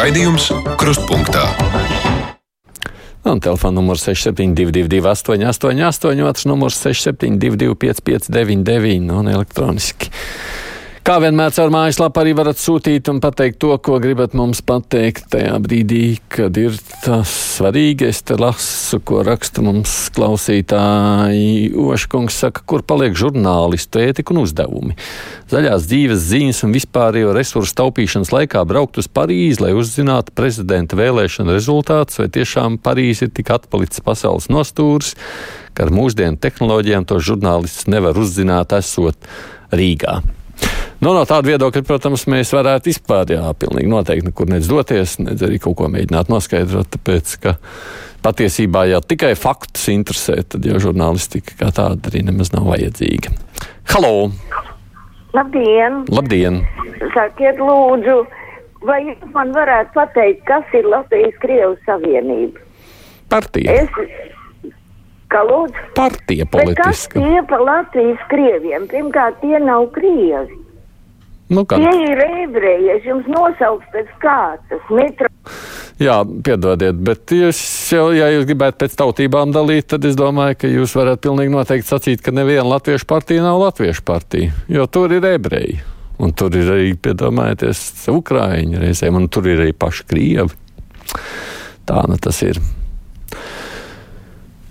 Raidījums Krustpunktā. Un telefona numurs 6722, 888, otrs numurs 672, 559, un elektroniski. Kā vienmēr caur mājaslapu arī varat sūtīt un pateikt to, ko gribat mums pateikt tajā brīdī, kad ir tas svarīgi. Es te lasu, ko raksta mums klausītāji. Oškungs saka, kur paliek žurnālistu ētika un uzdevumi. Zaļās dzīves ziņas un vispārējo resursu taupīšanas laikā braukt uz Parīzi, lai uzzinātu prezidenta vēlēšana rezultātus, vai tiešām Parīzi ir tik atpalicis pasaules nostūrs, ka ar mūsdienu tehnoloģijām to žurnālists nevar uzzināt, esot Rīgā. Nu, no tāda viedokļa, protams, mēs varētu vispār, jā, pilnīgi noteikti nekur nedz doties, nedz arī kaut ko mēģināt noskaidrot, tāpēc, ka patiesībā, ja tikai faktus interesē, tad jau žurnālistika kā tāda arī nemaz nav vajadzīga. Halo! Labdien! Labdien! Sakiet, lūdzu, vai jūs man varētu pateikt, kas ir Latvijas-Krievijas Savienība? Partija. Es, kā lūdzu? Partija Bet kas politiska. tie pa Latvijas-Krieviem? Pirmkārt, tie nav Krievi. Nu, kā, Tie ir ebreji, es jums nosaukšu pēc kārtas. Metro. jā, piedodiet, bet jūs jau, ja jūs gribētu pēc tautībām dalīt, tad es domāju, ka jūs varat pilnīgi noteikti sacīt, ka neviena latviešu partija nav latviešu partija, jo tur ir ebreji. Un tur ir arī, piedomājieties, ukrāņi reizēm, un tur ir arī paši krievi. Tā nu tas ir.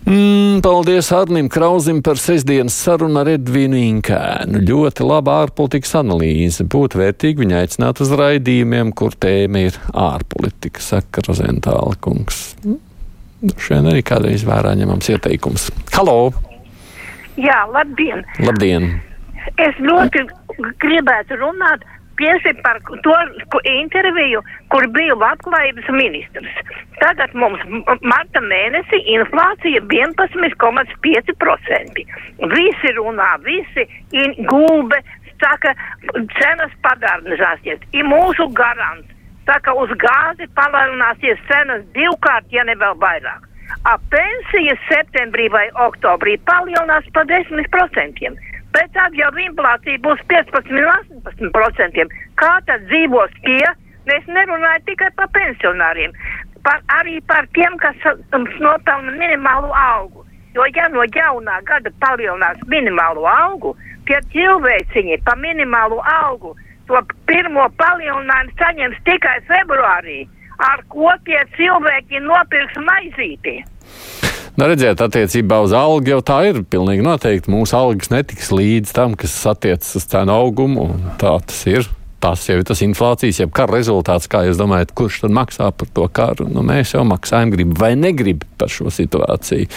Mm, paldies Arnim Krauzim par sestdienas sarunu ar Edvinu Inkēnu. Ļoti laba ārpolitikas analīze. Būtu vērtīgi viņu aicināt uz raidījumiem, kur tēma ir ārpolitika, saka Rozentāla kungs. Šodien arī kādreiz vērā ņemams ieteikums. Halo! Jā, labdien! Labdien! Es ļoti gribētu runāt tieši par to interviju, kur bija labklājības ministrs. Tagad mums marta mēnesī inflācija 11,5%. Visi runā, visi gulbe, saka, cenas padārnizāsies. Ir mūsu garants. Saka, uz gāzi palielināsies cenas divkārt, ja ne vēl vairāk. A pensijas septembrī vai oktobrī palielinās par 10%. Bet tad jau inflācija būs 15 un 18%. Kā tad dzīvos tie? Es nerunāju tikai par pensionāriem, par, arī par tiem, kas um, nopelna minimālu algu. Jo ja no jaunā gada palielinās minimālo algu, tie cilvēciņi pa minimālu algu to pirmo palielinājumu saņems tikai februārī, ar ko tie cilvēki nopirks maizīti. Nu, redziet, attiecībā uz algu jau tā ir. Pilnīgi noteikti mūsu algas netiks līdz tam, kas attiecas uz cenu augumu. Tā tas ir. Tas jau ir tas inflācijas, jeb kara rezultāts. Kā jūs domājat, kurš tad maksā par to karu? Nu, mēs jau maksājam, grib vai negrib par šo situāciju.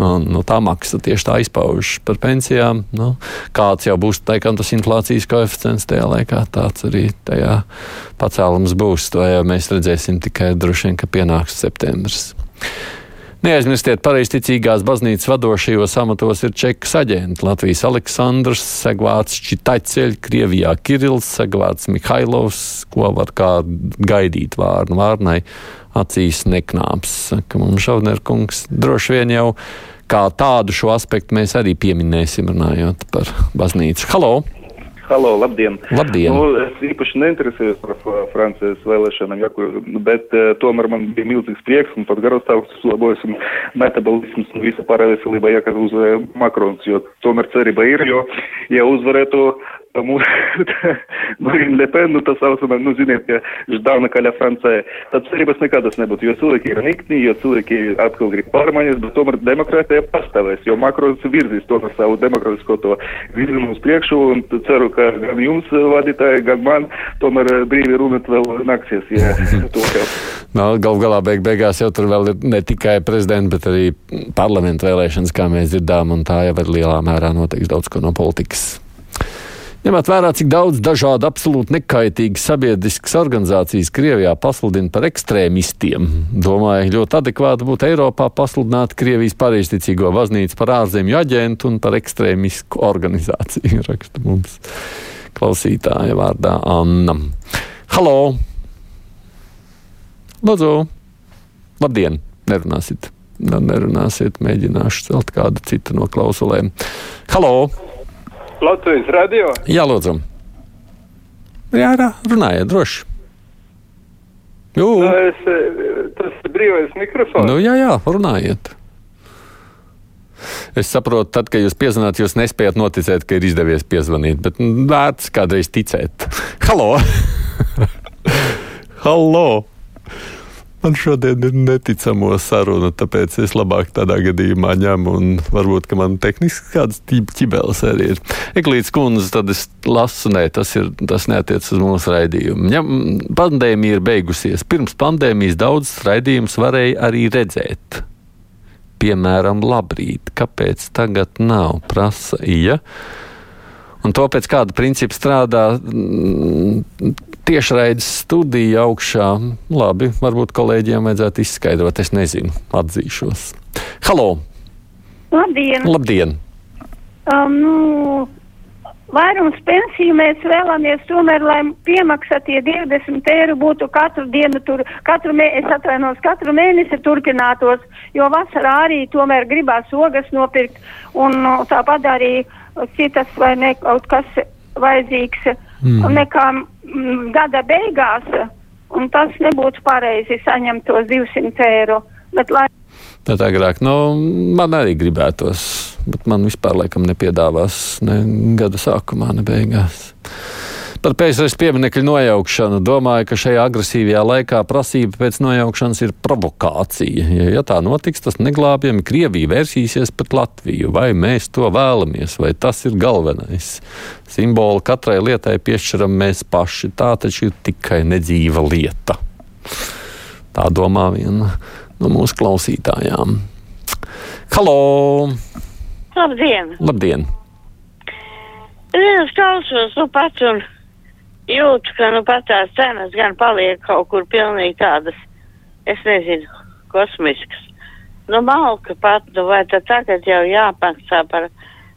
Un, nu, tā maksa tieši tā izpaužas par pensijām. Nu, kāds jau būs teikam, tas inflācijas koeficients tajā laikā, tāds arī tajā pacēlums būs. To jau mēs redzēsim tikai droši vien, ka pienāks septembris. Neaizmirstiet, pareizticīgās baznīcas vadošajos amatos ir čekas aģenti. Latvijas Aleksandrs, Segvārds Čitaļceļ, Krievijā Kirills, Segvārds Mihailovs, ko var kā gaidīt vārnu vārnai, acīs neknāps. Saka mums Šaudnerkungs, droši vien jau kā tādu šo aspektu mēs arī pieminēsim, runājot par baznīcu. Halo! Halo, labdien! Labdien. Nu, es īpaši neinteresējos par Francijas vēlēšanām, ja, kur, bet uh, tomēr man bija milzīgs prieks un pat garastāvoklis uzlabojas un metabolisms un visa pārējā veselība, ja kad uzvarēja Makrons, jo tomēr cerība ir, jo, ja uzvarētu mūsu Marina Lepen, nu tā saucamā, nu ziniet, ka Ždāna kaļa Francijā, tad cerības nekādas nebūtu, jo cilvēki ir nikni, jo cilvēki atkal grib pārmaiņas, bet tomēr demokrātija pastāvēs, jo Makrons virzīs tomēr savu demokrātisko to virzienu uz priekšu un ceru, ka gan jums, vadītāji, gan man, tomēr brīvi runāt vēl nāksies, ja to jau. Nu, Galu galā beig beigās jau tur vēl ir ne tikai prezidenta, bet arī parlamenta vēlēšanas, kā mēs dzirdām, un tā jau ir lielā mērā noteiks daudz ko no politikas. Ņemot vērā, cik daudz dažādu absolūti nekaitīgas sabiedriskas organizācijas Krievijā pasludina par ekstrēmistiem, domāju, ļoti adekvāti būtu Eiropā pasludināt Krievijas pareizticīgo baznīcu par ārzemju aģentu un par ekstrēmisku organizāciju, raksta mums klausītāja vārdā Anna. Halo! Lūdzu! Labdien! Nerunāsit! Nu, nerunāsiet, mēģināšu celt kādu citu no klausulēm. Halo! Latvijas radio. Jā, lūdzu. Jā, rā, runājiet droši. Jū. Nu, es, eh, tas ir brīvais mikrofons. Nu, jā, jā, runājiet. Es saprotu, tad, kad jūs piezvanāt, jūs nespējat noticēt, ka ir izdevies piezvanīt, bet nu, vērts kādreiz ticēt. Halo! Halo! Man šodien ir neticamo saruna, tāpēc es labāk tādā gadījumā ņemu, un varbūt, ka man tehniski kāds ķibelis arī ir. Eglīts kundze, tad es lasu, nē, tas, ir, tas neatiec uz mūsu raidījumu. Ja pandēmija ir beigusies. Pirms pandēmijas daudzas raidījumus varēja arī redzēt. Piemēram, labrīt, kāpēc tagad nav, prasa Ija. Un to pēc kāda principa strādā tiešraides studija augšā. Labi, varbūt kolēģiem vajadzētu izskaidrot, es nezinu, atzīšos. Halo! Labdien! Labdien! Um, nu, vairums pensiju mēs vēlamies tomēr, lai piemaksa tie 20 eiro būtu katru dienu tur, katru mēnesi, es atvainos, katru mēnesi turpinātos, jo vasarā arī tomēr gribās ogas nopirkt un nu, tāpat arī citas vai ne kaut kas vajadzīgs mm. nekā mm, gada beigās, un tas nebūtu pareizi saņemt tos 200 eiro. Bet, lai... Tā agrāk, nu, man arī gribētos, bet man vispār laikam nepiedāvās ne gada sākumā, ne beigās. Par PSRS pieminiektu nojaukšanu domāju, ka šajā agresīvajā laikā prasība pēc nojaukšanas ir provokācija. Ja, ja tā notiks, tas neglābjami Krievija vērsīsies pret Latviju. Vai mēs to vēlamies, vai tas ir galvenais? Simbolu katrai lietai piešķiram mēs paši. Tā taču ir tikai nedzīva lieta. Tā domā viena no mūsu klausītājām. Halo! Labdien! Labdien! Es klausos, nu pats un jūtu, ka nu pat tās cenas gan paliek kaut kur pilnīgi tādas, es nezinu, kosmiskas. Nu, malka pat, nu, vai tad tagad jau jāmaksā par,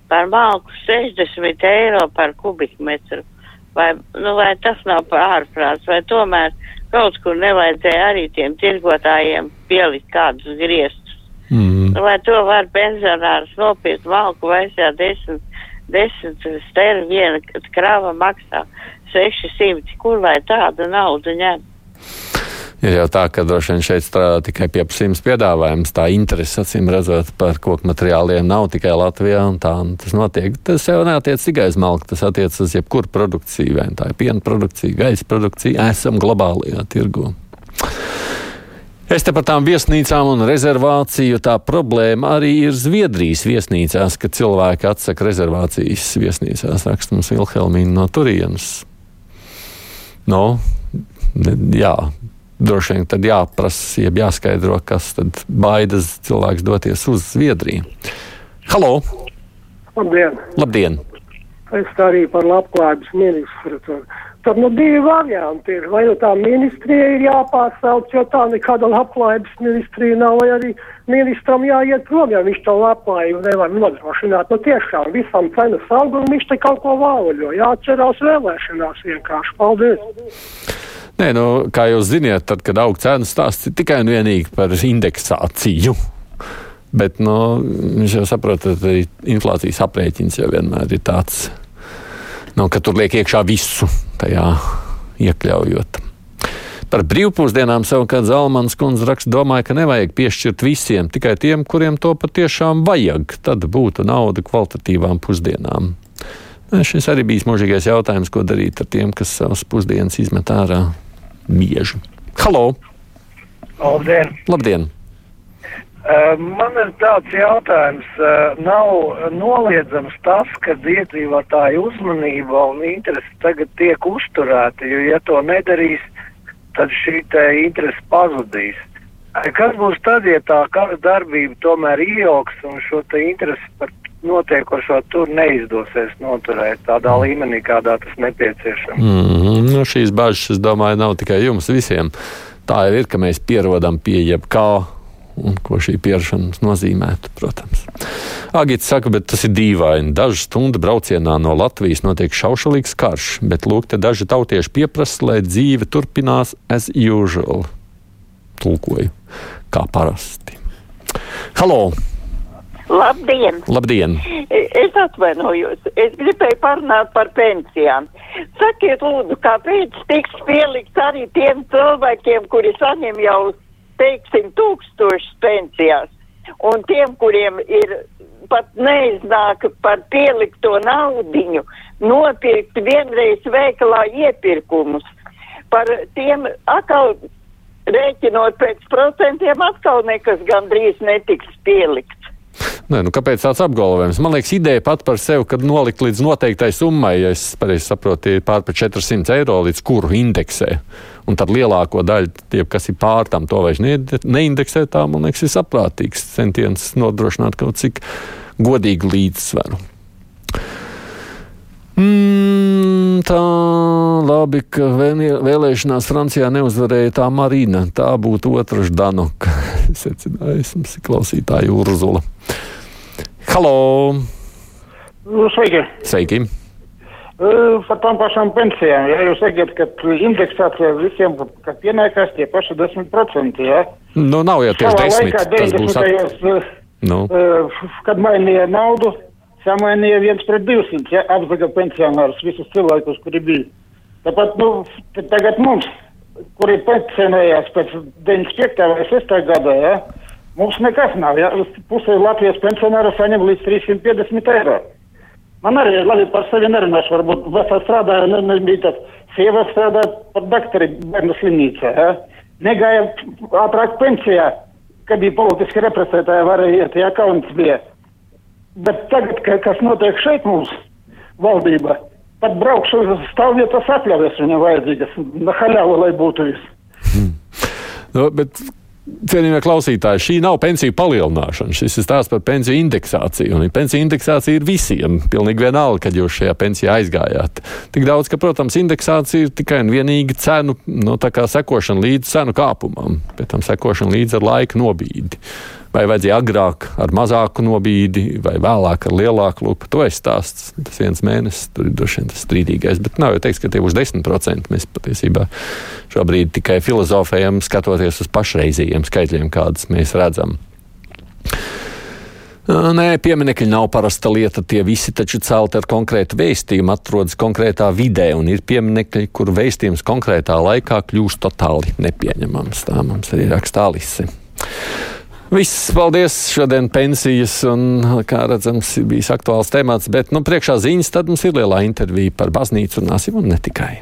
par malku 60 eiro par kubikmetru? Vai, nu, vai tas nav par ārprāts, vai tomēr kaut kur nevajadzēja arī tiem tirgotājiem pielikt kādus griestus? Mm. Nu, vai to var pensionārs nopirkt malku vai jā, desmit, desmit steri viena krava maksā 600. Kur lai tādu naudu ņem? Ir jau tā, ka droši vien šeit strādā tikai pieprasījums piedāvājums. Tā interese, acīm redzot, par koku materiāliem nav tikai Latvijā, tā tas notiek. Tas jau neatiec tikai uz malku, tas attiec uz jebkuru produkciju, vai tā ir piena produkcija, gaisa produkcija, esam globālajā tirgu. Es te par tām viesnīcām un rezervāciju tā problēma arī ir Zviedrijas viesnīcās, ka cilvēki atsaka rezervācijas viesnīcās. Raksta mums Vilhelmīna no turienes. Nu, jā, droši vien tad jāprasa, jeb jāskaidro, kas tad baidas cilvēks doties uz Zviedriju. Halo! Labdien! Labdien. Es arī par labklājības ministru. Tad nu divi varianti ir. Vai nu tā ministrija ir jāpārsauc, jo tā nekāda labklājības ministrija nav, vai arī ministram jāiet prom, ja viņš to labklājību nevar nodrošināt. Nu tiešām visam cenas aug un viņš te kaut ko vāluļo. Jāatcerās vēlēšanās vienkārši. Paldies! Nē, nu, kā jūs ziniet, tad, kad aug cenas, stāsts ir tikai un vienīgi par indeksāciju. Bet, nu, viņš jau saprot, ka arī inflācijas aprēķins jau vienmēr ir tāds, nu, ka tur liek iekšā visu tajā iekļaujot. Par brīvpusdienām savukārt Zalmans kundze raksta, domāju, ka nevajag piešķirt visiem, tikai tiem, kuriem to patiešām vajag. Tad būtu nauda kvalitatīvām pusdienām. Šis arī bija mūžīgais jautājums, ko darīt ar tiem, kas savas pusdienas izmet ārā bieži. Halo! Labdien! Labdien. Uh, man ir tāds jautājums, uh, nav noliedzams tas, ka iedzīvotāju uzmanība un interese tagad tiek uzturēta, jo ja to nedarīs, tad šī interese pazudīs. Kas būs tad, ja tā darbība tomēr ieaugs un šo interesi par notiekošo tur neizdosies noturēt tādā līmenī, kādā tas nepieciešams? Mm nu, šīs bažas, es domāju, nav tikai jums visiem. Tā jau ir, ka mēs pierodam pie jebkā un ko šī pierašanās nozīmētu, protams. Agits saka, bet tas ir dīvaini. Dažu stundu braucienā no Latvijas notiek šaušalīgs karš, bet lūk, te daži tautieši pieprasa, lai dzīve turpinās as usual. Tulkoju, kā parasti. Halo! Labdien! Labdien! Es atvainojos. Es gribēju parunāt par pensijām. Sakiet, lūdzu, kāpēc tiks pielikts arī tiem cilvēkiem, kuri saņem jau, teiksim, tūkstošus pensijās, un tiem, kuriem ir pat neiznāk par pielikto naudiņu, nopirkt vienreiz veikalā iepirkumus. Par tiem atkal rēķinot pēc procentiem, atkal nekas gandrīz netiks pielikts. Nē, nu kāpēc tāds apgalvojums? Man liekas, ideja pat par sevi, kad nolikt līdz noteiktai summai, ja es pareizi saprotu, ir pār par 400 eiro, līdz kuru indeksē. Un tad lielāko daļu, tie, kas ir pār tam, to vairs neindeksē, tā man liekas, ir saprātīgs centiens nodrošināt kaut cik godīgu līdzsvaru. Mm, tā labi, ka vēlēšanās Francijā neuzvarēja tā Marina. Tā būtu otrs Danuka. Secinājums klausītāja Urzula. Halo! Nu, sveiki! Sveiki! Par tām pašām pensijām. Ja jūs sakat, ka indeksācija visiem, kas pienākās, tie paši 10%. Ja? Nu, nav jau tieši 10. Laikā, tas būs at... nu. Kad mainīja naudu, samainīja viens pret 200, ja, apzaga pensionārus, visus cilvēkus, kuri bija. Tāpat, nu, tagad mums, kuri pensionējās pēc 95. vai 6. gada, ja, mums nekas nav, ja, pusē Latvijas pensionāru saņem līdz 350 eiro. Man arī labi par sevi nerunāšu, varbūt vecā strādāja, ne, ne, bija tāds, sieva strādāja par doktori bērnu slimnīcā, ja, negāja ātrāk pensijā, kad bija politiski represētāji, varēja iet, ja kauns bija. Bet tagad, ka, kas notiek šeit mums valdībā, pat braukšu uz stāvvietas atļaujas viņam vajadzīgas, na haļāva, lai būtu viss. Hmm. No, bet Cienījamie klausītāji, šī nav pensiju palielināšana. Šis ir stāsts par pensiju indeksāciju. Un pensiju indeksācija ir visiem. Pilnīgi vienalga, kad jūs šajā pensijā aizgājāt. Tik daudz, ka, protams, indeksācija ir tikai un vienīgi cenu, no tā kā sekošana līdz cenu kāpumam, pēc tam sekošana līdz ar laika nobīdi. Vai vajadzēja agrāk ar mazāku nobīdi, vai vēlāk ar lielāku lupu. To es stāstu. Tas viens mēnesis tur ir droši vien tas strīdīgais. Bet nav jau teiks, ka tie būs 10%. Mēs patiesībā šobrīd tikai filozofējam, skatoties uz pašreizējiem skaitļiem, kādas mēs redzam. Nē, pieminiekļi nav parasta lieta. Tie visi taču celti ar konkrētu vēstījumu, atrodas konkrētā vidē, un ir pieminiekļi, kur vēstījums konkrētā laikā kļūst totāli nepieņemams. Tā mums arī raksta Alise. Viss, paldies! Šodien pensijas, un, kā redzams, bijis aktuāls temats, bet nu, priekšā ziņas, tad mums ir lielā intervija par baznīcu runāsim un ne tikai.